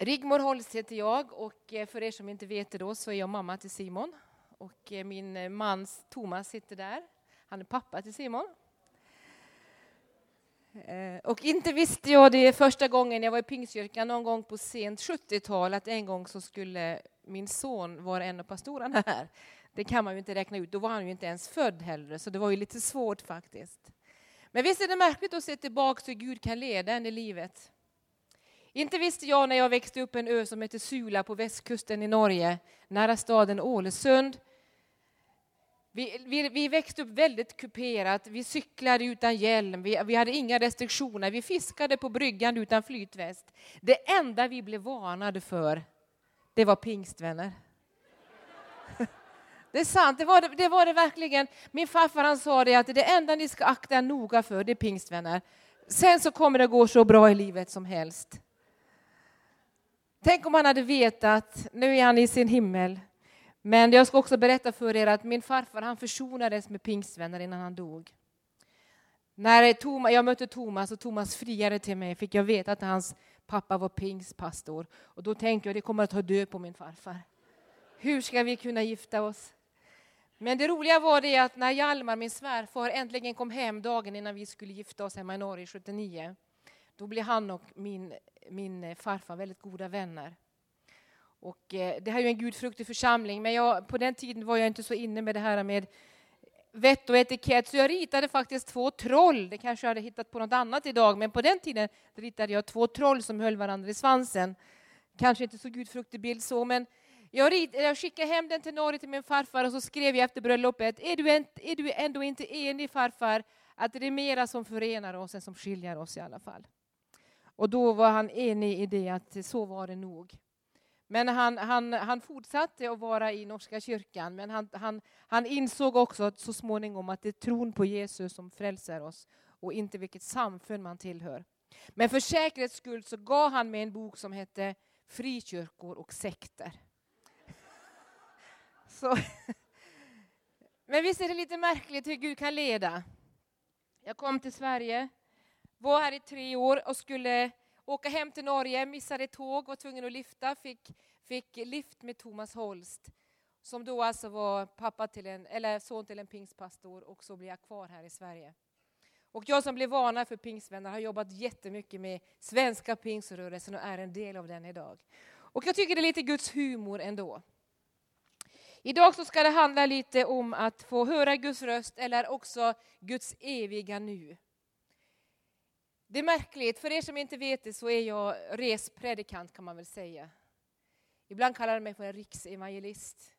Rigmor Holst heter jag och eh, för er som inte vet det då så är jag mamma till Simon. Och eh, min eh, man Thomas sitter där. Han är pappa till Simon. Och inte visste jag det första gången jag var i Pingstkyrkan någon gång på sent 70-tal att en gång så skulle min son vara en av pastorerna här. Det kan man ju inte räkna ut, då var han ju inte ens född heller så det var ju lite svårt faktiskt. Men visst är det märkligt att se tillbaka hur Gud kan leda en i livet. Inte visste jag när jag växte upp en ö som heter Sula på västkusten i Norge, nära staden Ålesund. Vi, vi, vi växte upp väldigt kuperat, vi cyklade utan hjälm, vi, vi hade inga restriktioner, vi fiskade på bryggan utan flytväst. Det enda vi blev varnade för, det var pingstvänner. Det är sant, det var det, det var det, verkligen. Min farfar han sa det att det enda ni ska akta er noga för, det är pingstvänner. Sen så kommer det gå så bra i livet som helst. Tänk om han hade vetat, nu är han i sin himmel. Men jag ska också berätta för er att min farfar han försonades med pingstvänner innan han dog. När Thomas, jag mötte Thomas och Thomas friade till mig fick jag veta att hans pappa var pingstpastor. Och då tänkte jag det kommer att ta död på min farfar. Hur ska vi kunna gifta oss? Men det roliga var det att när Hjalmar, min svärfar, äntligen kom hem dagen innan vi skulle gifta oss hemma i Norge 79, då blev han och min min eh, farfar väldigt goda vänner. Och eh, det här är ju en gudfruktig församling, men jag, på den tiden var jag inte så inne med det här med vett och etikett, så jag ritade faktiskt två troll. Det kanske jag hade hittat på något annat idag, men på den tiden ritade jag två troll som höll varandra i svansen. Kanske inte så gudfruktig bild så, men jag, rit, jag skickade hem den till Norge till min farfar och så skrev jag efter bröllopet, är du, en, är du ändå inte enig farfar, att det är mera som förenar oss än som skiljer oss i alla fall. Och då var han enig i det att så var det nog. Men han, han, han fortsatte att vara i Norska kyrkan, men han, han, han insåg också så småningom att det är tron på Jesus som frälser oss och inte vilket samfund man tillhör. Men för säkerhets skull så gav han mig en bok som hette Frikyrkor och sekter. Så. Men visst är det lite märkligt hur Gud kan leda. Jag kom till Sverige var här i tre år och skulle åka hem till Norge, missade tåg, var tvungen att lyfta, fick, fick lift med Thomas Holst som då alltså var pappa till en, eller son till en pingstpastor och så blev jag kvar här i Sverige. Och jag som blev vana för pingstvänner har jobbat jättemycket med svenska pingströrelsen och är en del av den idag. Och jag tycker det är lite Guds humor ändå. Idag så ska det handla lite om att få höra Guds röst eller också Guds eviga nu. Det är märkligt, för er som inte vet det så är jag respredikant kan man väl säga. Ibland kallar de mig för en riksevangelist.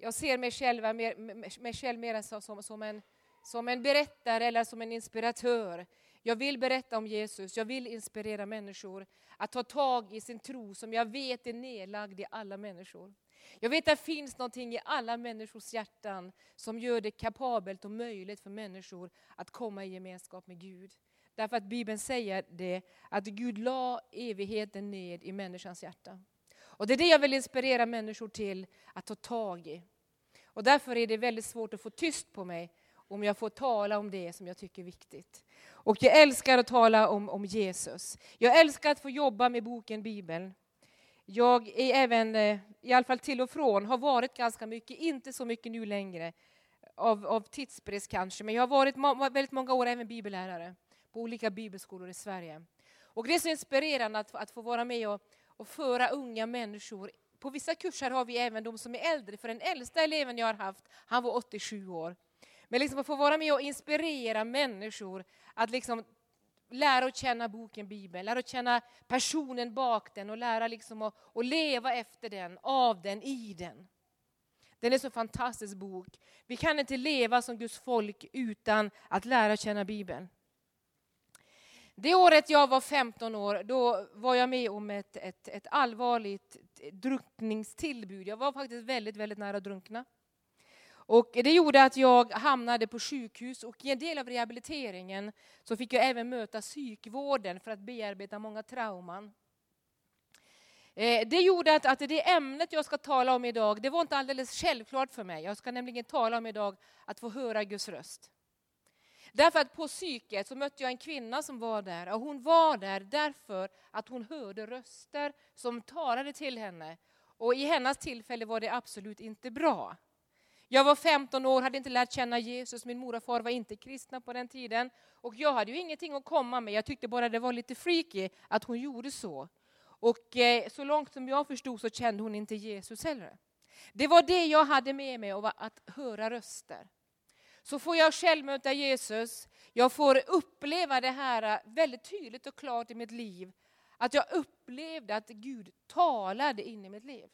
Jag ser mig själv, mer, mig själv mer som, som, en, som en berättare eller som en inspiratör. Jag vill berätta om Jesus, jag vill inspirera människor att ta tag i sin tro som jag vet är nedlagd i alla människor. Jag vet att det finns någonting i alla människors hjärtan som gör det kapabelt och möjligt för människor att komma i gemenskap med Gud. Därför att Bibeln säger det, att Gud la evigheten ned i människans hjärta. Och det är det jag vill inspirera människor till att ta tag i. Och därför är det väldigt svårt att få tyst på mig om jag får tala om det som jag tycker är viktigt. Och jag älskar att tala om, om Jesus. Jag älskar att få jobba med boken Bibeln. Jag är även, eh, i alla fall till och från, har varit ganska mycket, inte så mycket nu längre, av, av tidsbrist kanske, men jag har varit väldigt många år även bibellärare på olika bibelskolor i Sverige. Och det är så inspirerande att, att få vara med och, och föra unga människor på vissa kurser har vi även de som är äldre, för den äldsta eleven jag har haft, han var 87 år. Men liksom att få vara med och inspirera människor att liksom lära och känna boken Bibeln, lära och känna personen bak den och lära liksom att, att leva efter den, av den, i den. Den är så fantastisk bok. Vi kan inte leva som Guds folk utan att lära känna Bibeln. Det året jag var 15 år, då var jag med om ett, ett, ett allvarligt drunkningstillbud. Jag var faktiskt väldigt, väldigt nära att drunkna. Och det gjorde att jag hamnade på sjukhus och i en del av rehabiliteringen så fick jag även möta psykvården för att bearbeta många trauman. Eh, det gjorde att, att det ämnet jag ska tala om idag, det var inte alldeles självklart för mig. Jag ska nämligen tala om idag att få höra Guds röst. Därför att på psyket så mötte jag en kvinna som var där. Och hon var där därför att hon hörde röster som talade till henne. Och i hennes tillfälle var det absolut inte bra. Jag var 15 år, hade inte lärt känna Jesus, min mor och far var inte kristna på den tiden. Och jag hade ju ingenting att komma med, jag tyckte bara det var lite freaky att hon gjorde så. Och eh, så långt som jag förstod så kände hon inte Jesus heller. Det var det jag hade med mig, att höra röster. Så får jag själv möta Jesus, jag får uppleva det här äh, väldigt tydligt och klart i mitt liv. Att jag upplevde att Gud talade in i mitt liv.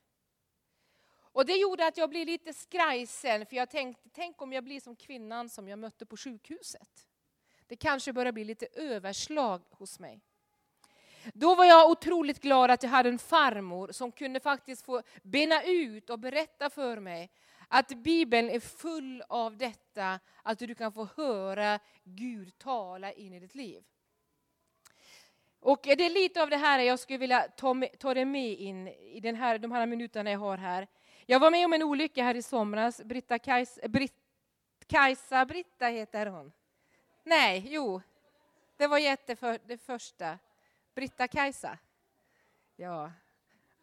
Och Det gjorde att jag blev lite skrajsen, för jag tänkte, tänk om jag blir som kvinnan som jag mötte på sjukhuset. Det kanske börjar bli lite överslag hos mig. Då var jag otroligt glad att jag hade en farmor som kunde faktiskt få bena ut och berätta för mig att Bibeln är full av detta, att du kan få höra Gud tala in i ditt liv. Och Det är lite av det här jag skulle vilja ta, med, ta det med in i den här, de här minuterna jag har här. Jag var med om en olycka här i somras. Britta Kajsa, Britt, Kajsa Britta heter hon. Nej, jo. Det var jätteför, det första. Britta-Kajsa. Ja.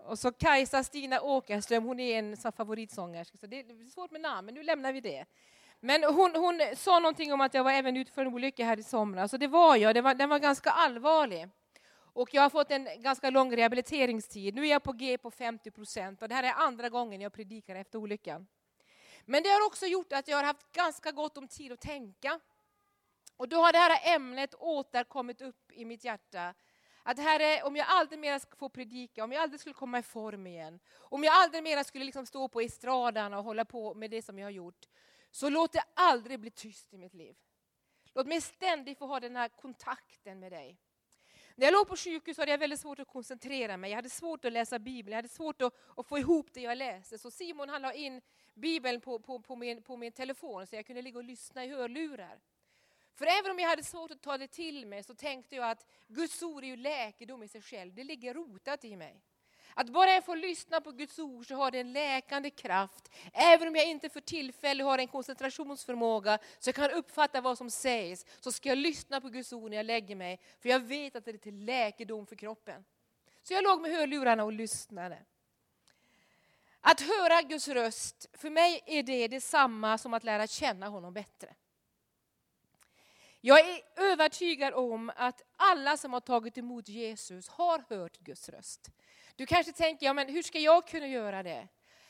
Och så Kajsa Stina Åkerström, hon är en favoritsångerska. Så det är svårt med namn, men nu lämnar vi det. Men hon, hon sa någonting om att jag var även ute för en olycka här i somras. Och det var jag, det var, den var ganska allvarlig. Och jag har fått en ganska lång rehabiliteringstid. Nu är jag på G på 50 procent och det här är andra gången jag predikar efter olyckan. Men det har också gjort att jag har haft ganska gott om tid att tänka. Och då har det här ämnet återkommit upp i mitt hjärta. Att Herre, om jag aldrig mer skulle få predika, om jag aldrig skulle komma i form igen, om jag aldrig mer skulle liksom stå på estraden och hålla på med det som jag har gjort, så låt det aldrig bli tyst i mitt liv. Låt mig ständigt få ha den här kontakten med dig. När jag låg på sjukhus hade jag väldigt svårt att koncentrera mig. Jag hade svårt att läsa Bibeln, jag hade svårt att, att få ihop det jag läste. Så Simon han la in Bibeln på, på, på, min, på min telefon så jag kunde ligga och lyssna i hörlurar. För även om jag hade svårt att ta det till mig så tänkte jag att Guds ord är ju läkedom i sig själv. Det ligger rotat i mig. Att bara jag får lyssna på Guds ord så har det en läkande kraft. Även om jag inte för tillfället har en koncentrationsförmåga så jag kan uppfatta vad som sägs, så ska jag lyssna på Guds ord när jag lägger mig. För jag vet att det är till läkedom för kroppen. Så jag låg med hörlurarna och lyssnade. Att höra Guds röst, för mig är det detsamma som att lära känna honom bättre. Jag är övertygad om att alla som har tagit emot Jesus har hört Guds röst. Du kanske tänker, ja, men hur ska jag kunna göra det?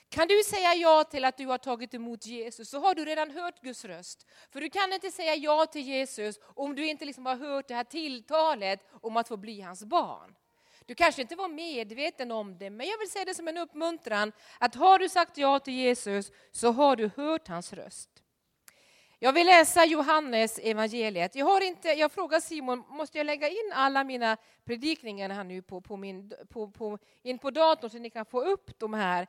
Kan du säga ja till att du har tagit emot Jesus så har du redan hört Guds röst. För du kan inte säga ja till Jesus om du inte liksom har hört det här tilltalet om att få bli hans barn. Du kanske inte var medveten om det, men jag vill säga det som en uppmuntran att har du sagt ja till Jesus så har du hört hans röst. Jag vill läsa Johannes evangeliet. Jag, har inte, jag frågar Simon, måste jag lägga in alla mina predikningar här nu på, på, min, på, på, in på datorn så ni kan få upp de här?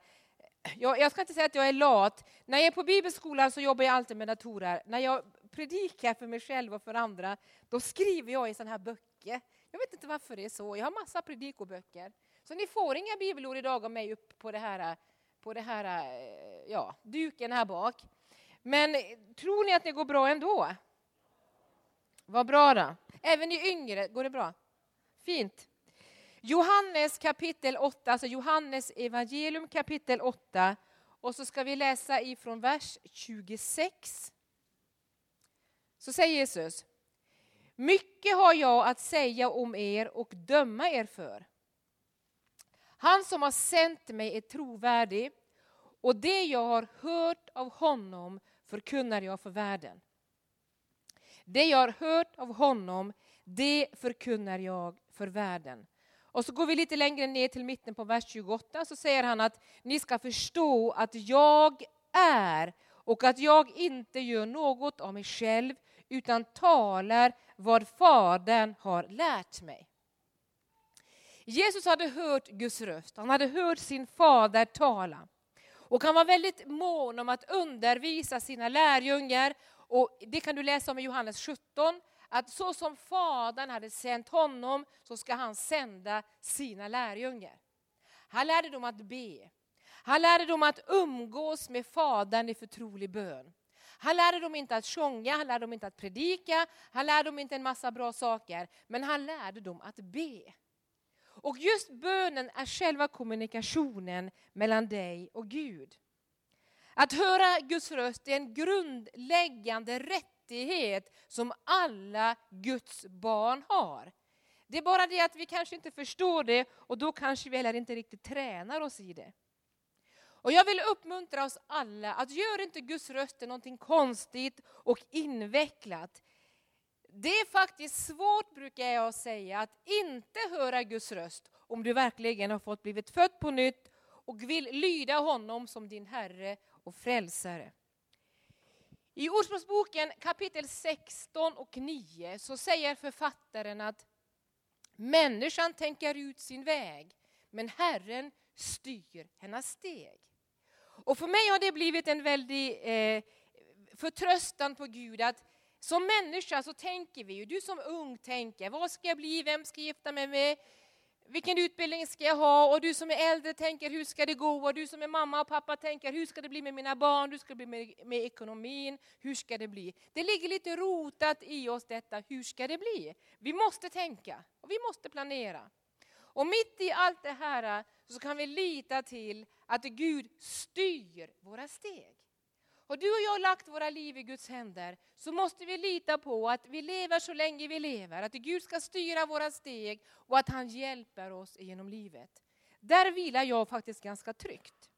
Jag, jag, ska inte säga att jag är lat. När jag är på bibelskolan så jobbar jag alltid med datorer. När jag predikar för mig själv och för andra, då skriver jag i sådana här böcker. Jag vet inte varför det är så. Jag har massa predikoböcker. Så ni får inga bibelord idag av mig upp på det här, på det här eh, ja, duken här bak. Men tror ni att det går bra ändå? Vad bra då. Även ni yngre, går det bra? Fint. Johannes kapitel 8, alltså Johannes evangelium kapitel 8. Och så ska vi läsa ifrån vers 26. Så säger Jesus. Mycket har jag att säga om er och döma er för. Han som har sänt mig är trovärdig och det jag har hört av honom förkunnar jag för världen. Det jag har hört av honom, det förkunnar jag för världen. Och så går vi lite längre ner till mitten på vers 28, så säger han att ni ska förstå att jag är och att jag inte gör något av mig själv utan talar vad Fadern har lärt mig. Jesus hade hört Guds röst, han hade hört sin fader tala. Och han var väldigt mån om att undervisa sina lärjungar. Och det kan du läsa om i Johannes 17, att så som Fadern hade sänt honom så ska han sända sina lärjungar. Han lärde dem att be. Han lärde dem att umgås med Fadern i förtrolig bön. Han lärde dem inte att sjunga, han lärde dem inte att predika, han lärde dem inte en massa bra saker. Men han lärde dem att be. Och just bönen är själva kommunikationen mellan dig och Gud. Att höra Guds röst är en grundläggande rättighet som alla Guds barn har. Det är bara det att vi kanske inte förstår det och då kanske vi heller inte riktigt tränar oss i det. Och jag vill uppmuntra oss alla att gör inte Guds röst till någonting konstigt och invecklat. Det är faktiskt svårt, brukar jag säga, att inte höra Guds röst om du verkligen har fått blivit född på nytt och vill lyda honom som din Herre och Frälsare. I Ordspråksboken kapitel 16 och 9 så säger författaren att människan tänker ut sin väg, men Herren styr hennes steg. Och för mig har det blivit en väldig eh, förtröstan på Gud att som människa så tänker vi, du som ung tänker, vad ska jag bli, vem ska jag gifta mig med, vilken utbildning ska jag ha? Och du som är äldre tänker, hur ska det gå? Och du som är mamma och pappa tänker, hur ska det bli med mina barn? Hur ska det bli med, med ekonomin? Hur ska det bli? Det ligger lite rotat i oss detta, hur ska det bli? Vi måste tänka och vi måste planera. Och mitt i allt det här så kan vi lita till att Gud styr våra steg. Och du och jag har lagt våra liv i Guds händer, så måste vi lita på att vi lever så länge vi lever, att Gud ska styra våra steg och att han hjälper oss genom livet. Där vilar jag faktiskt ganska tryggt.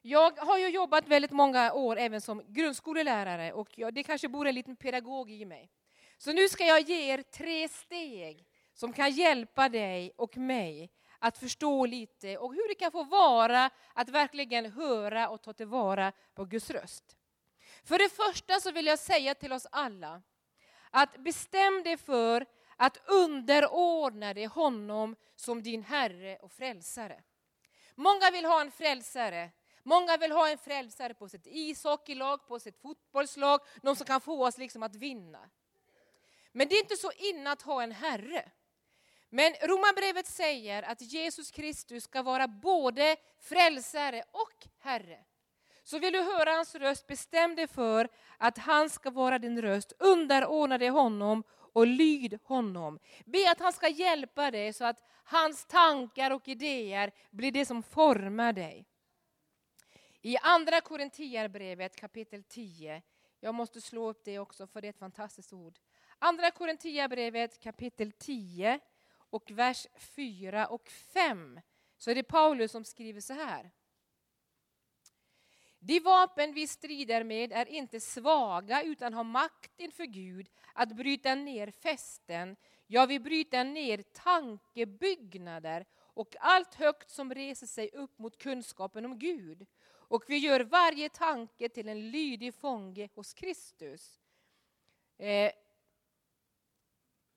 Jag har ju jobbat väldigt många år även som grundskolelärare och det kanske bor en liten pedagog i mig. Så nu ska jag ge er tre steg som kan hjälpa dig och mig att förstå lite och hur det kan få vara att verkligen höra och ta tillvara på Guds röst. För det första så vill jag säga till oss alla att bestäm dig för att underordna dig honom som din Herre och Frälsare. Många vill ha en frälsare. Många vill ha en frälsare på sitt ishockeylag, på sitt fotbollslag, någon som kan få oss liksom att vinna. Men det är inte så inne att ha en Herre. Men Romarbrevet säger att Jesus Kristus ska vara både frälsare och Herre. Så vill du höra hans röst, bestäm dig för att han ska vara din röst. Underordna dig honom och lyd honom. Be att han ska hjälpa dig så att hans tankar och idéer blir det som formar dig. I andra Korintierbrevet kapitel 10, jag måste slå upp det också för det är ett fantastiskt ord. Andra Korintierbrevet kapitel 10 och vers 4 och 5 så är det Paulus som skriver så här. De vapen vi strider med är inte svaga utan har makt inför Gud att bryta ner fästen, ja vi bryter ner tankebyggnader och allt högt som reser sig upp mot kunskapen om Gud. Och vi gör varje tanke till en lydig fånge hos Kristus. Eh,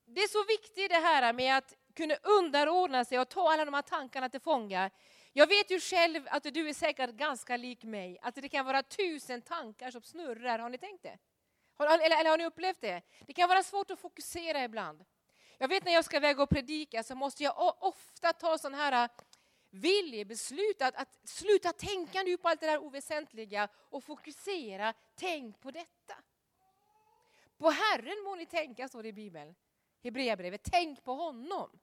det är så viktigt det här med att kunde underordna sig och ta alla de här tankarna till fånga. Jag vet ju själv att du är säkert ganska lik mig, att det kan vara tusen tankar som snurrar. Har ni tänkt det? Eller, eller har ni upplevt det? Det kan vara svårt att fokusera ibland. Jag vet när jag ska väga och predika så måste jag ofta ta sådana här äh, viljebeslut att, att sluta tänka nu på allt det där oväsentliga och fokusera, tänk på detta. På Herren må ni tänka, står det i Bibeln. Hebreerbrevet, tänk på honom.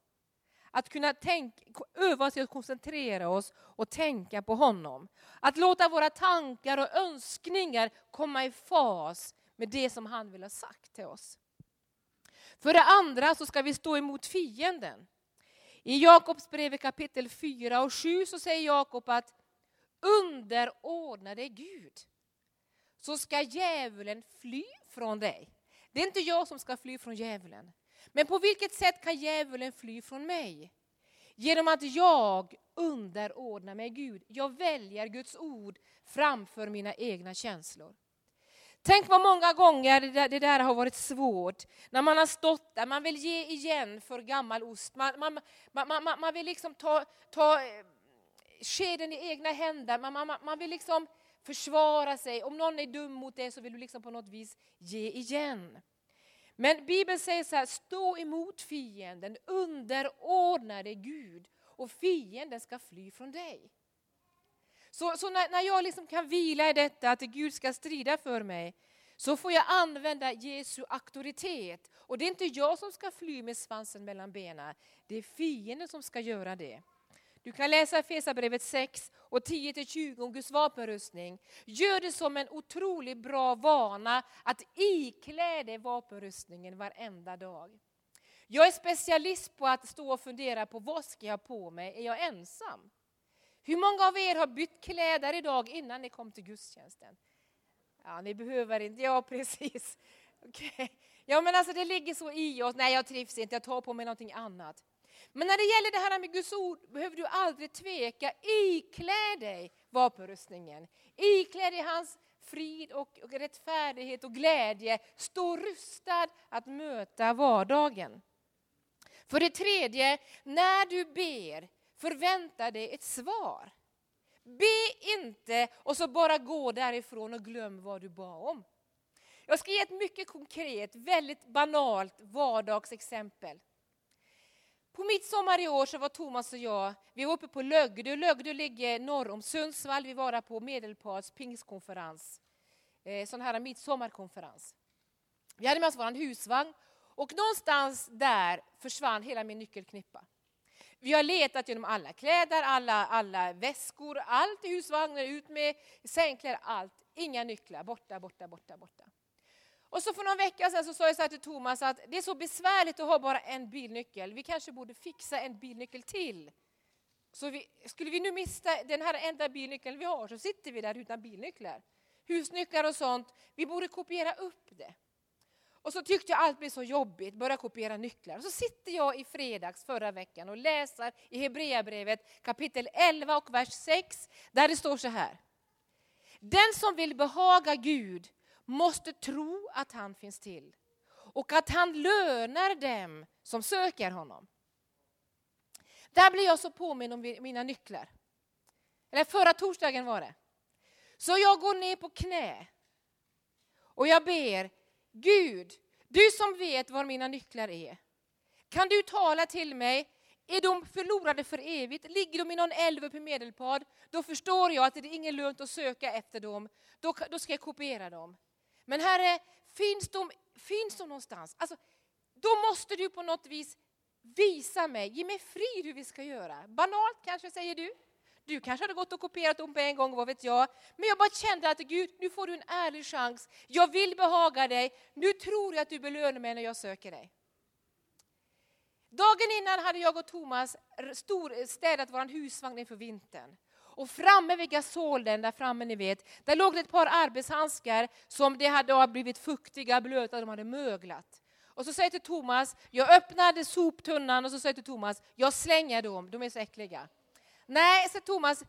Att kunna tänk, öva sig att koncentrera oss och tänka på honom. Att låta våra tankar och önskningar komma i fas med det som han vill ha sagt till oss. För det andra så ska vi stå emot fienden. I Jakobs brev kapitel 4 och 7 så säger Jakob att underordna dig Gud så ska djävulen fly från dig. Det är inte jag som ska fly från djävulen. Men på vilket sätt kan djävulen fly från mig? Genom att jag underordnar mig Gud. Jag väljer Guds ord framför mina egna känslor. Tänk vad många gånger det där, det där, har varit svårt. När man har stått där, man vill ge igen för gammal ost. Man, man, man, man, man vill liksom ta, ta eh, skeden i egna händer. Man, man, man vill liksom försvara sig. Om någon är dum mot dig så vill du liksom på något vis ge igen. Men Bibeln säger så här, stå emot fienden, underordna dig Gud och fienden ska fly från dig. Så, så när, när, jag liksom kan vila i detta, att Gud ska strida för mig, så får jag använda Jesu auktoritet. Och det är inte jag som ska fly med svansen mellan benen, det är fienden som ska göra det. Du kan läsa Efesierbrevet 6 och 10-20 om Guds vapenrustning. Gör det som en otroligt bra vana att iklä dig vapenrustningen varenda dag. Jag är specialist på att stå och fundera på vad ska jag ha på mig, är jag ensam? Hur många av er har bytt kläder idag innan ni kom till gudstjänsten? Ja, ni behöver inte, ja precis. Okay. Ja men alltså det ligger så i oss, nej jag trivs inte, jag tar på mig någonting annat. Men när det gäller det här med Guds ord behöver du aldrig tveka. Iklä dig vapenrustningen. Iklä dig hans frid och, rättfärdighet och glädje. Stå rustad att möta vardagen. För det tredje, när du ber, förvänta dig ett svar. Be inte och så bara gå därifrån och glöm vad du bad om. Jag ska ge ett mycket konkret, väldigt banalt vardagsexempel. På midsommar i år så var Thomas och jag, vi var uppe på Lögdö. Lögdö ligger norr om Sundsvall. Vi var där på Medelpads pingstkonferens. Eh, sån här midsommarkonferens. Vi hade med oss vår husvagn och någonstans där försvann hela min nyckelknippa. Vi har letat genom alla kläder, alla, alla väskor, allt i husvagnen, ut med sängkläder, allt. Inga nycklar, borta, borta, borta, borta. Och så för någon vecka sedan så sa jag så till Thomas att det är så besvärligt att ha bara en bilnyckel. Vi kanske borde fixa en bilnyckel till. Så vi, skulle vi nu mista den här enda bilnyckeln vi har så sitter vi där utan bilnycklar. Husnycklar och sånt, vi borde kopiera upp det. Och så tyckte jag allt blev så jobbigt, börja kopiera nycklar. Och så sitter jag i fredags förra veckan och läser i Hebreerbrevet kapitel 11 och vers 6 där det står så här. Den som vill behaga Gud måste tro att han finns till och att han lönar dem som söker honom. Där blir jag så påminn om mina nycklar. Eller förra torsdagen var det. Så jag går ner på knä och jag ber Gud, du som vet var mina nycklar är. Kan du tala till mig? Är de förlorade för evigt? Ligger de i någon älv uppe i Medelpad? Då förstår jag att det är ingen lönt att söka efter dem. Då, då ska jag kopiera dem. Men Herre, finns de, finns de någonstans? Alltså, då måste du på något vis visa mig, ge mig frid hur vi ska göra. Banalt kanske säger du. Du kanske hade gått och kopierat dem på en gång, vad vet jag. Men jag bara kände att Gud, nu får du en ärlig chans. Jag vill behaga dig. Nu tror jag att du belönar mig när jag söker dig. Dagen innan hade jag och Thomas städat vår husvagn inför vintern. Och framme vid gasolen, där framme ni vet, där låg det ett par arbetshandskar som det hade blivit fuktiga, blöta, de hade möglat. Och så säger jag till Thomas, jag öppnade soptunnan och så säger jag till Thomas, jag slänger dem, de är så äckliga. Nej, säger Thomas,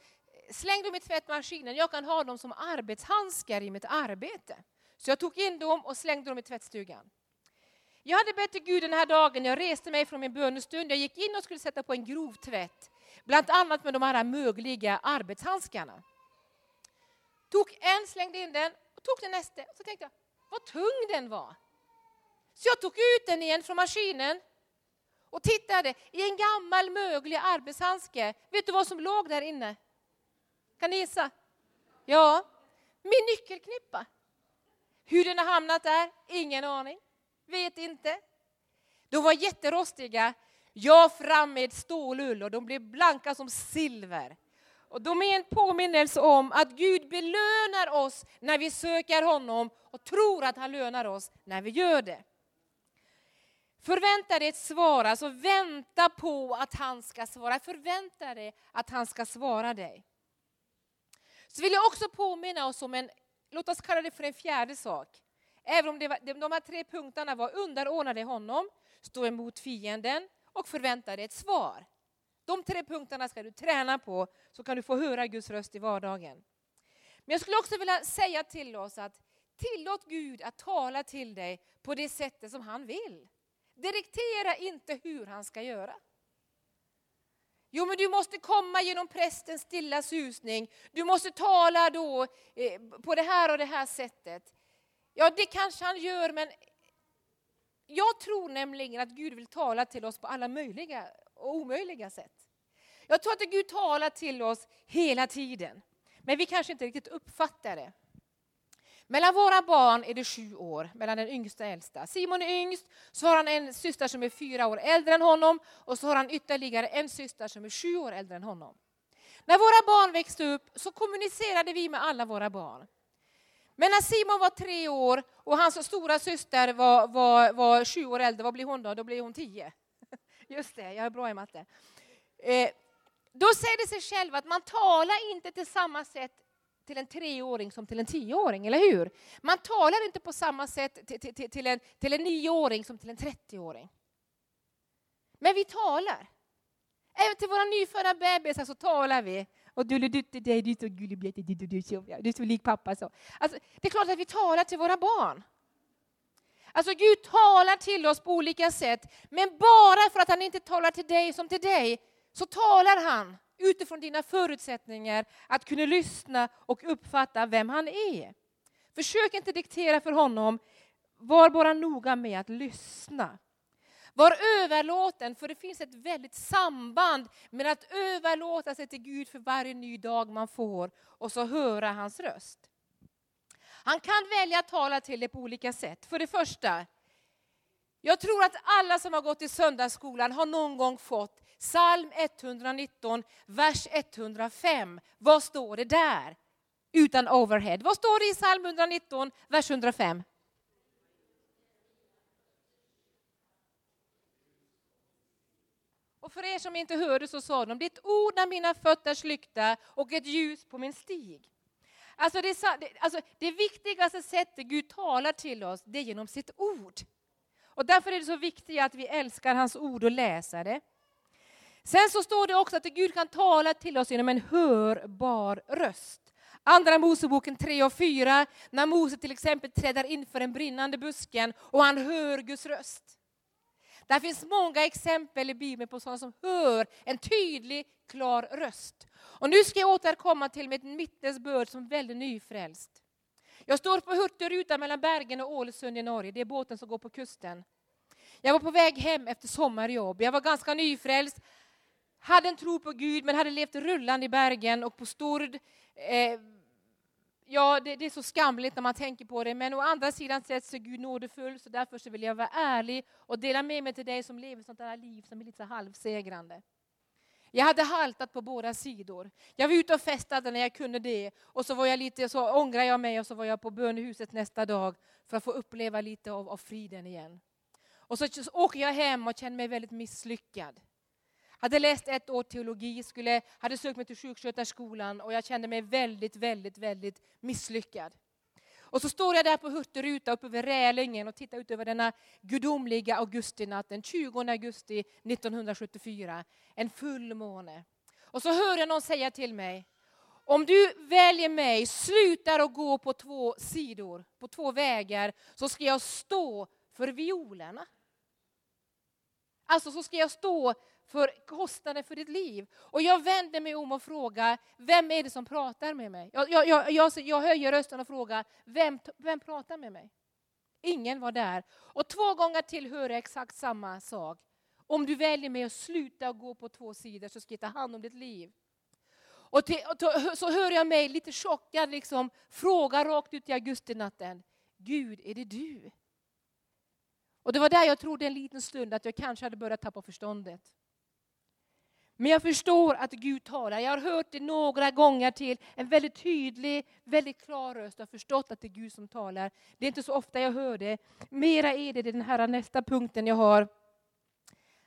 släng dem i tvättmaskinen, jag kan ha dem som arbetshandskar i mitt arbete. Så jag tog in dem och slängde dem i tvättstugan. Jag hade bett till Gud den här dagen, jag reste mig från min bönestund, jag gick in och skulle sätta på en grov tvätt. Bland annat med de här mögliga arbetshandskarna. Tog en, slängde in den och tog den nästa. Och så tänkte jag, vad tung den var. Så jag tog ut den igen från maskinen och tittade i en gammal möglig arbetshandske. Vet du vad som låg där inne? Kan ni gissa? Ja, min nyckelknippa. Hur den har hamnat där? Ingen aning. Vet inte. De var jätterostiga. Jag fram med stålull och de blev blanka som silver. Och de är en påminnelse om att Gud belönar oss när vi söker honom och tror att han lönar oss när vi gör det. Förvänta dig ett svar, alltså vänta på att han ska svara. Förvänta dig att han ska svara dig. Så vill jag också påminna oss om en, låt oss kalla det för en fjärde sak. Även om det var, de här tre punkterna var underordnade honom, stå emot fienden och förvänta dig ett svar. De tre punkterna ska du träna på så kan du få höra Guds röst i vardagen. Men jag skulle också vilja säga till oss att tillåt Gud att tala till dig på det sättet som han vill. Direktera inte hur han ska göra. Jo, men du måste komma genom prästens stilla susning. Du måste tala då eh, på det här och det här sättet. Ja, det kanske han gör, men jag tror nämligen att Gud vill tala till oss på alla möjliga och omöjliga sätt. Jag tror att Gud talar till oss hela tiden. Men vi kanske inte riktigt uppfattar det. Mellan våra barn är det sju år, mellan den yngsta och äldsta. Simon är yngst, så har han en syster som är fyra år äldre än honom och så har han ytterligare en syster som är sju år äldre än honom. När våra barn växte upp så kommunicerade vi med alla våra barn. Men när Simon var tre år och hans stora syster var, var, var sju år äldre, vad blir hon då? Då blir hon tio. Just det, jag är bra i matte. Eh, då säger det sig själv att man talar inte till samma sätt till en treåring som till en tioåring, eller hur? Man talar inte på samma sätt till, till, till, en, till en nioåring som till en trettioåring. Men vi talar. Även till våra nyfödda bebisar så talar vi. Och du, du, du, du, så gullig, du är så lik pappa. Så. Alltså, det är klart att vi talar till våra barn. Alltså Gud talar till oss på olika sätt, men bara för att han inte talar till dig som till dig, så talar han utifrån dina förutsättningar att kunna lyssna och uppfatta vem han är. Försök inte diktera för honom, var bara noga med att lyssna. Var överlåten, för det finns ett väldigt samband med att överlåta sig till Gud för varje ny dag man får och så höra hans röst. Han kan välja att tala till dig på olika sätt. För det första, jag tror att alla som har gått i söndagsskolan har någon gång fått psalm 119, vers 105. Vad står det där? Utan overhead. Vad står det i psalm 119, vers 105? Och för er som inte hörde så sa de, ditt ord är mina fötters lykta och ett ljus på min stig. Alltså det, alltså det viktigaste sättet Gud talar till oss, det är genom sitt ord. Och därför är det så viktigt att vi älskar hans ord och läser det. Sen så står det också att Gud kan tala till oss genom en hörbar röst. Andra Moseboken 3 och 4, när Mose till exempel träder in för den brinnande busken och han hör Guds röst. Det finns många exempel i Bibeln på sådana som hör en tydlig, klar röst. Och nu ska jag återkomma till mitt vittnesbörd som väldigt nyfrälst. Jag står på Hurtigruta mellan Bergen och Ålesund i Norge. Det är båten som går på kusten. Jag var på väg hem efter sommarjobb. Jag var ganska nyfrälst. Hade en tro på Gud men hade levt rullande i Bergen och på Stord. Eh, ja, det, det, är så skamligt när man tänker på det, men å andra sidan sett så är Gud nådefull, så därför så vill jag vara ärlig och dela med mig till dig som lever sånt där liv som är lite så halvsegrande. Jag hade haltat på båda sidor. Jag var ute och festade när jag kunde det. Och så var jag lite, så ångrade jag mig och så var jag på bönehuset nästa dag för att få uppleva lite av, av friden igen. Och så, så åker jag hem och känner mig väldigt misslyckad. Hade läst ett år teologi, skulle, hade sökt mig till sjuksköterskolan och jag kände mig väldigt, väldigt, väldigt misslyckad. Och så står jag där på Hurtigruta uppe vid Rälingen och tittar ut över denna gudomliga augustinatt, den 20 augusti 1974, en fullmåne. Och så hör jag någon säga till mig, om du väljer mig, slutar att gå på två sidor, på två vägar, så ska jag stå för violerna. Alltså så ska jag stå för kostnaden för ditt liv. Och jag vänder mig om och frågar, vem är det som pratar med mig? Jag, jag, jag, jag höjer rösten och frågar, vem, vem pratar med mig? Ingen var där. Och två gånger till hör jag exakt samma sak. Om du väljer mig att sluta gå på två sidor så ska jag ta hand om ditt liv. Och, till, och så hör jag mig lite chockad liksom, fråga rakt ut i augustinatten. Gud, är det du? Och det var där jag trodde en liten stund att jag kanske hade börjat tappa förståndet. Men jag förstår att Gud talar. Jag har hört det några gånger till. En väldigt tydlig, väldigt klar röst. Jag har förstått att det är Gud som talar. Det är inte så ofta jag hör det. Mera är det den här nästa punkten jag har.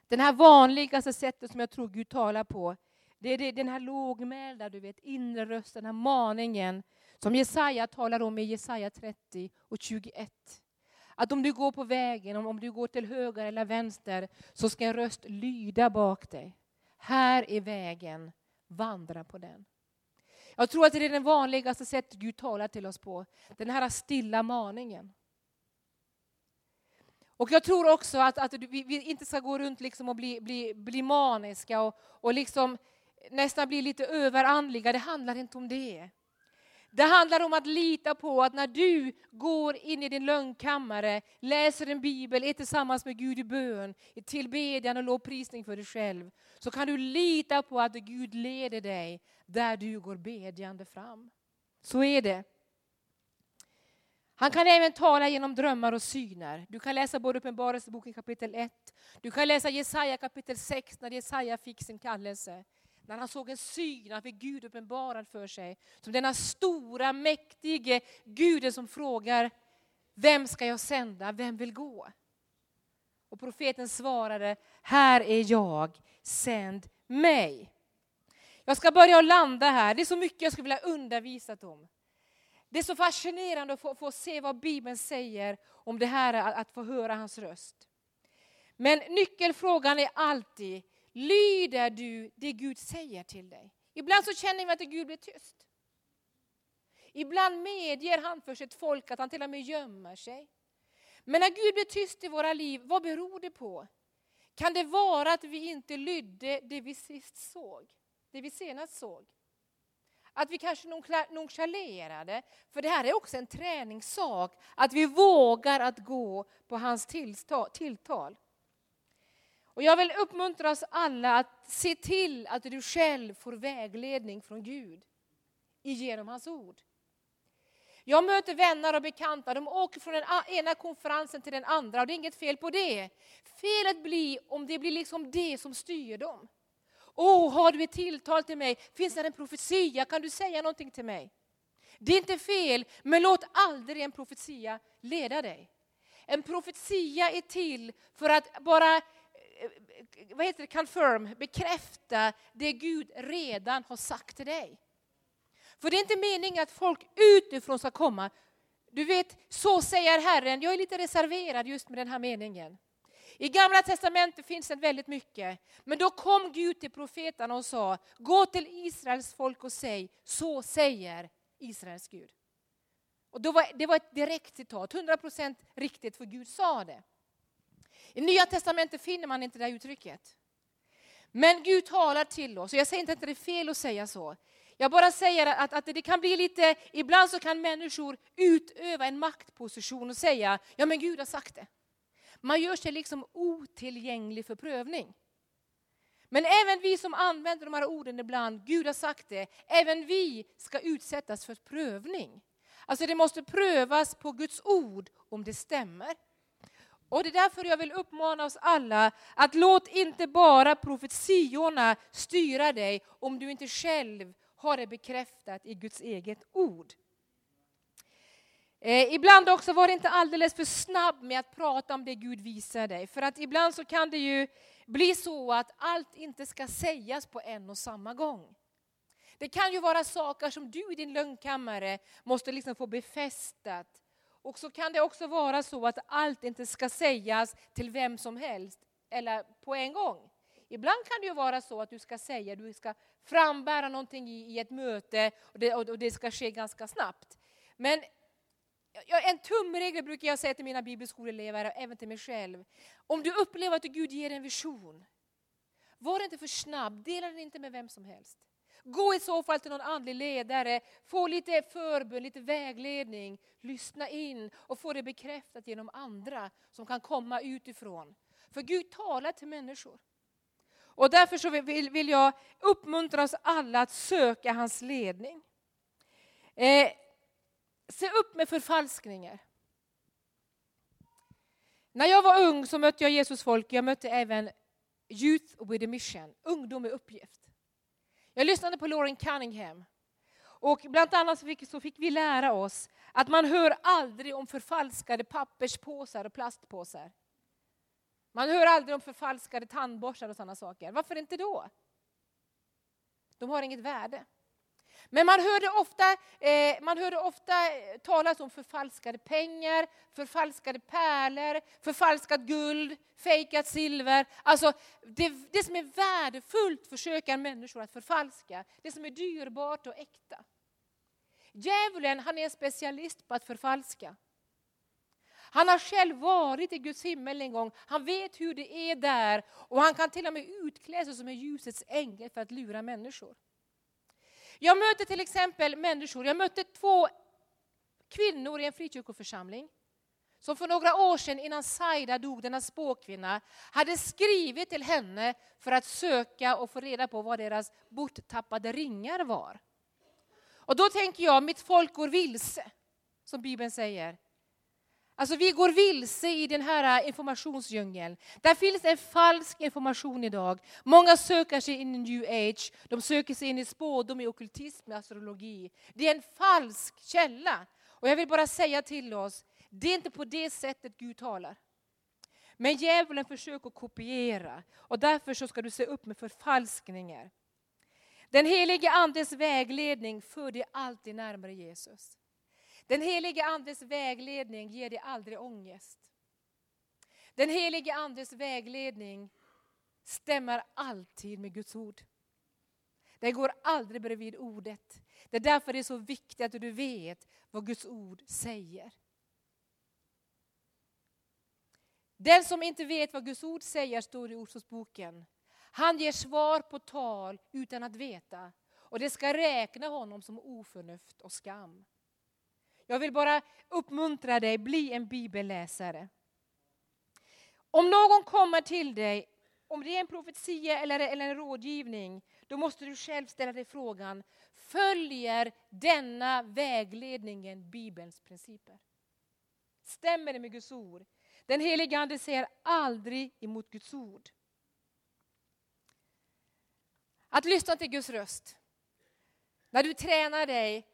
Den här vanligaste sättet som jag tror Gud talar på. Det är den här lågmälda, du vet, inre rösten, den här maningen som Jesaja talar om i Jesaja 30 och 21. Att om du går på vägen, om du går till höger eller vänster, så ska en röst lyda bak dig. Här är vägen, vandra på den. Jag tror att det är det vanligaste sättet Gud talar till oss på. Den här stilla maningen. Och jag tror också att, att vi, vi, inte ska gå runt liksom och bli, bli, bli maniska och, och liksom nästan bli lite överandliga. Det handlar inte om det. Det handlar om att lita på att när du går in i din lögnkammare, läser en bibel, är tillsammans med Gud i bön, i tillbedjan och lovprisning för dig själv, så kan du lita på att Gud leder dig där du går bedjande fram. Så är det. Han kan även tala genom drömmar och syner. Du kan läsa både Uppenbarelseboken kapitel 1, du kan läsa Jesaja kapitel 6 när Jesaja fick sin kallelse. När han såg en syn, han fick Gud uppenbarad för sig. Som denna stora, mäktige Guden som frågar, vem ska jag sända, vem vill gå? Och profeten svarade, här är jag, sänd mig. Jag ska börja och landa här, det är så mycket jag skulle vilja undervisa om. Det är så fascinerande att få, få, se vad Bibeln säger om det här att få höra hans röst. Men nyckelfrågan är alltid, lyder du det Gud säger till dig? Ibland så känner vi att Gud blir tyst. Ibland medger han för sitt folk att han till och med gömmer sig. Men när Gud blir tyst i våra liv, vad beror det på? Kan det vara att vi inte lydde det vi sist såg? Det vi senast såg? Att vi kanske nonchalerade, för det här är också en träningssak, att vi vågar att gå på hans tilltal. Och jag vill uppmuntra oss alla att se till att du själv får vägledning från Gud genom hans ord. Jag möter vänner och bekanta, de åker från den ena konferensen till den andra och det är inget fel på det. Felet blir om det blir liksom det som styr dem. Åh, oh, har du ett tilltal till mig? Finns det en profetia? Kan du säga någonting till mig? Det är inte fel, men låt aldrig en profetia leda dig. En profetia är till för att bara Eh, vad heter det, confirm, bekräfta det Gud redan har sagt till dig. För det är inte meningen att folk utifrån ska komma. Du vet, så säger Herren. Jag är lite reserverad just med den här meningen. I Gamla Testamentet finns det väldigt mycket. Men då kom Gud till profeterna och sa, gå till Israels folk och säg, så säger Israels Gud. Och då var, det var ett direkt citat, 100% riktigt för Gud sa det. I Nya Testamentet finner man inte det uttrycket. Men Gud talar till oss, och jag säger inte att det är fel att säga så. Jag bara säger att, att det kan bli lite, ibland så kan människor utöva en maktposition och säga, ja men Gud har sagt det. Man gör sig liksom otillgänglig för prövning. Men även vi som använder de här orden ibland, Gud har sagt det, även vi ska utsättas för prövning. Alltså det måste prövas på Guds ord om det stämmer. Och det är därför jag vill uppmana oss alla att låt inte bara profetiorna styra dig om du inte själv har det bekräftat i Guds eget ord. Eh, ibland också var det inte alldeles för snabb med att prata om det Gud visar dig. För att ibland så kan det ju bli så att allt inte ska sägas på en och samma gång. Det kan ju vara saker som du i din lögnkammare måste liksom få befästat. Och så kan det också vara så att allt inte ska sägas till vem som helst eller på en gång. Ibland kan det ju vara så att du ska säga, du ska frambära någonting i, i ett möte och det, och det ska ske ganska snabbt. Men en tumregel brukar jag säga till mina bibelskoleelever och även till mig själv. Om du upplever att Gud ger en vision, var inte för snabb, dela den inte med vem som helst. Gå i så fall till någon andlig ledare, få lite förbön, lite vägledning, lyssna in och få det bekräftat genom andra som kan komma utifrån. För Gud talar till människor. Och därför så vill, vill jag uppmuntra oss alla att söka hans ledning. Eh, se upp med förfalskningar. När jag var ung så mötte jag Jesus folk, jag mötte även Youth with a Mission, ungdom med uppgift. Jag lyssnade på Lauren Cunningham. Och bland annat så fick, så fick vi lära oss att man hör aldrig om förfalskade papperspåsar och plastpåsar. Man hör aldrig om förfalskade tandborstar och sådana saker. Varför inte då? De har inget värde. Men man hörde ofta, eh, man hörde ofta eh, talas om förfalskade pengar, förfalskade pärlor, förfalskat guld, fejkat silver. Alltså det, det som är värdefullt försöker människor att förfalska. Det som är dyrbart och äkta. Djävulen han är en specialist på att förfalska. Han har själv varit i Guds himmel en gång. Han vet hur det är där och han kan till och med utklä sig som en ljusets ängel för att lura människor. Jag möter till exempel människor, jag mötte två kvinnor i en frikyrkoförsamling som för några år sedan innan Saida dog, denna spåkvinna, hade skrivit till henne för att söka och få reda på vad deras borttappade ringar var. Och då tänker jag, mitt folk går vilse, som Bibeln säger. Alltså vi går vilse i den här äh, informationsdjungeln. Där finns en falsk information idag. Många söker sig in i new age, de söker sig in i spådom, i okultism, i astrologi. Det är en falsk källa. Och jag vill bara säga till oss, det är inte på det sättet Gud talar. Men djävulen försöker kopiera och därför så ska du se upp med förfalskningar. Den helige Andes vägledning för dig alltid närmare Jesus. Den helige Andes vägledning ger dig aldrig ångest. Den helige Andes vägledning stämmer alltid med Guds ord. Den går aldrig bredvid ordet. Det är därför det är så viktigt att du vet vad Guds ord säger. Den som inte vet vad Guds ord säger, står i Ordsordsboken, han ger svar på tal utan att veta. Och det ska räkna honom som oförnuft och skam. Jag vill bara uppmuntra dig, bli en bibelläsare. Om någon kommer till dig, om det är en profetia eller, eller en rådgivning, då måste du själv ställa dig frågan, följer denna vägledningen Bibelns principer? Stämmer det med Guds ord? Den helige Ande säger aldrig emot Guds ord. Att lyssna till Guds röst. När du tränar dig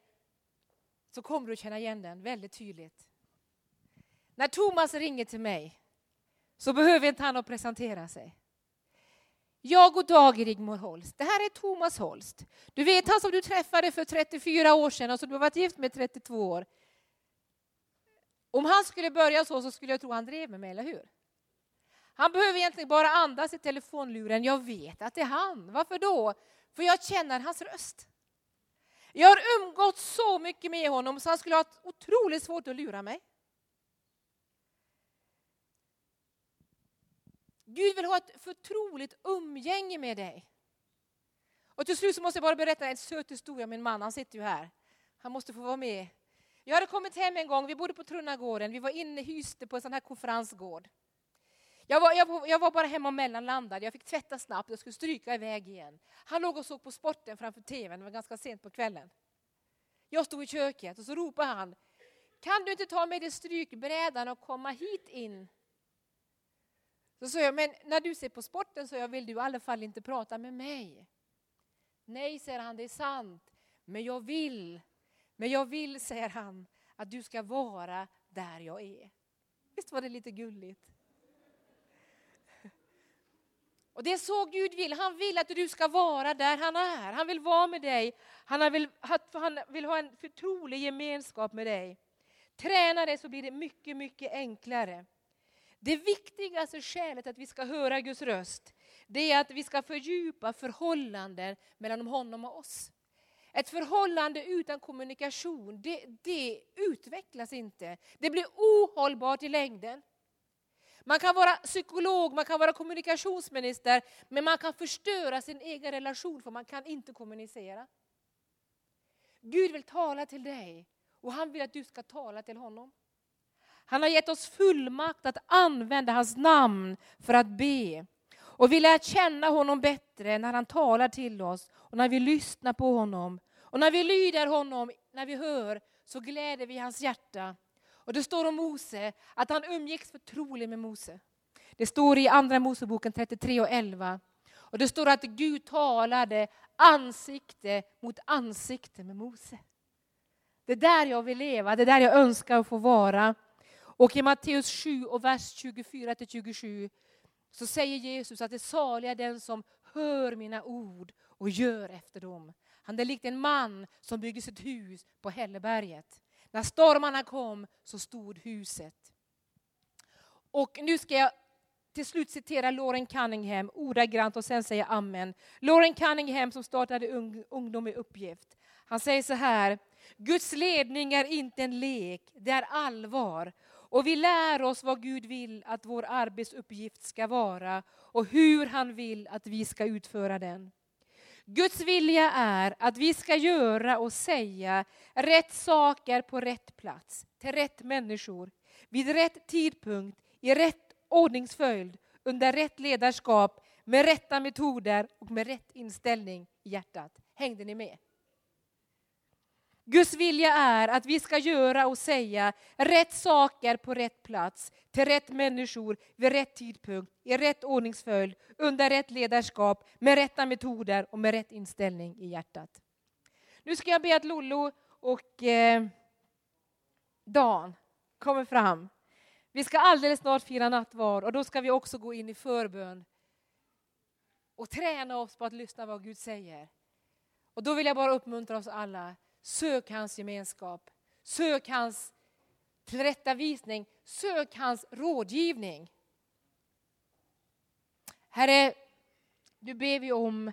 så kommer du känna igen den väldigt tydligt. När Thomas ringer till mig så behöver inte han att presentera sig. Jag och Dag Rigmor Holst. Det här är Thomas Holst. Du vet han som du träffade för 34 år sedan och som du har varit gift med 32 år. Om han skulle börja så, så skulle jag tro han drev med mig, eller hur? Han behöver egentligen bara andas i telefonluren. Jag vet att det är han. Varför då? För jag känner hans röst. Jag har umgått så mycket med honom så han skulle ha otroligt svårt att lura mig. Gud vill ha ett förtroligt umgänge med dig. Och till slut så måste jag bara berätta en söt historia om min man, han sitter ju här. Han måste få vara med jag hade kommit hem en gång, vi bodde på Trunnagården, vi var inne hyste på en sån här konferensgård. Jag var, jag, jag var bara hemma och mellanlandade, jag fick tvätta snabbt, jag skulle stryka iväg igen. Han låg och såg på sporten framför tvn, det var ganska sent på kvällen. Jag stod i köket och så ropade han, kan du inte ta med dig strykbrädan och komma hit in? Så sa jag, men när du ser på sporten så jag, vill du i alla fall inte prata med mig. Nej, säger han, det är sant, men jag vill men jag vill, säger han, att du ska vara där jag är. Visst var det lite gulligt? Och det är så Gud vill. Han vill att du ska vara där han är. Han vill vara med dig. Han vill, han vill ha en förtrolig gemenskap med dig. Träna det så blir det mycket, mycket enklare. Det viktigaste skälet att vi ska höra Guds röst, det är att vi ska fördjupa förhållanden mellan honom och oss. Ett förhållande utan kommunikation, det, det utvecklas inte. Det blir ohållbart i längden. Man kan vara psykolog, man kan vara kommunikationsminister, men man kan förstöra sin egen relation för man kan inte kommunicera. Gud vill tala till dig och han vill att du ska tala till honom. Han har gett oss fullmakt att använda hans namn för att be. Och vi lär känna honom bättre när han talar till oss och när vi lyssnar på honom. Och när vi lyder honom, när vi hör, så gläder vi hans hjärta. Och det står om Mose att han umgicks förtroligt med Mose. Det står i Andra Moseboken 33 och 11. Och det står att Gud talade ansikte mot ansikte med Mose. Det är där jag vill leva, det är där jag önskar att få vara. Och i Matteus 7 och vers 24 27 så säger Jesus att det saliga är den som hör mina ord och gör efter dem. Han är likt en man som bygger sitt hus på Hälleberget. När stormarna kom så stod huset. Och nu ska jag till slut citera Lauren Cunningham ordagrant och sen säga amen. Lauren Cunningham som startade Ungdom i uppgift. Han säger så här, Guds ledning är inte en lek, det är allvar. Och vi lär oss vad Gud vill att vår arbetsuppgift ska vara och hur han vill att vi ska utföra den. Guds vilja är att vi ska göra och säga rätt saker på rätt plats, till rätt människor, vid rätt tidpunkt, i rätt ordningsföljd, under rätt ledarskap, med rätta metoder och med rätt inställning i hjärtat. Hängde ni med? Guds vilja är att vi ska göra och säga rätt saker på rätt plats, till rätt människor, vid rätt tidpunkt, i rätt ordningsföljd, under rätt ledarskap, med rätta metoder och med rätt inställning i hjärtat. Nu ska jag be att Lollo och eh, Dan kommer fram. Vi ska alldeles snart fira nattvard och då ska vi också gå in i förbön och träna oss på att lyssna vad Gud säger. Och då vill jag bara uppmuntra oss alla. Sök hans gemenskap. Sök hans tillrättavisning. Sök hans rådgivning. Herre, nu ber vi om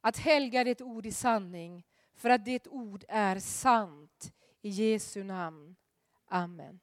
att helga ditt ord i sanning för att ditt ord är sant. I Jesu namn. Amen.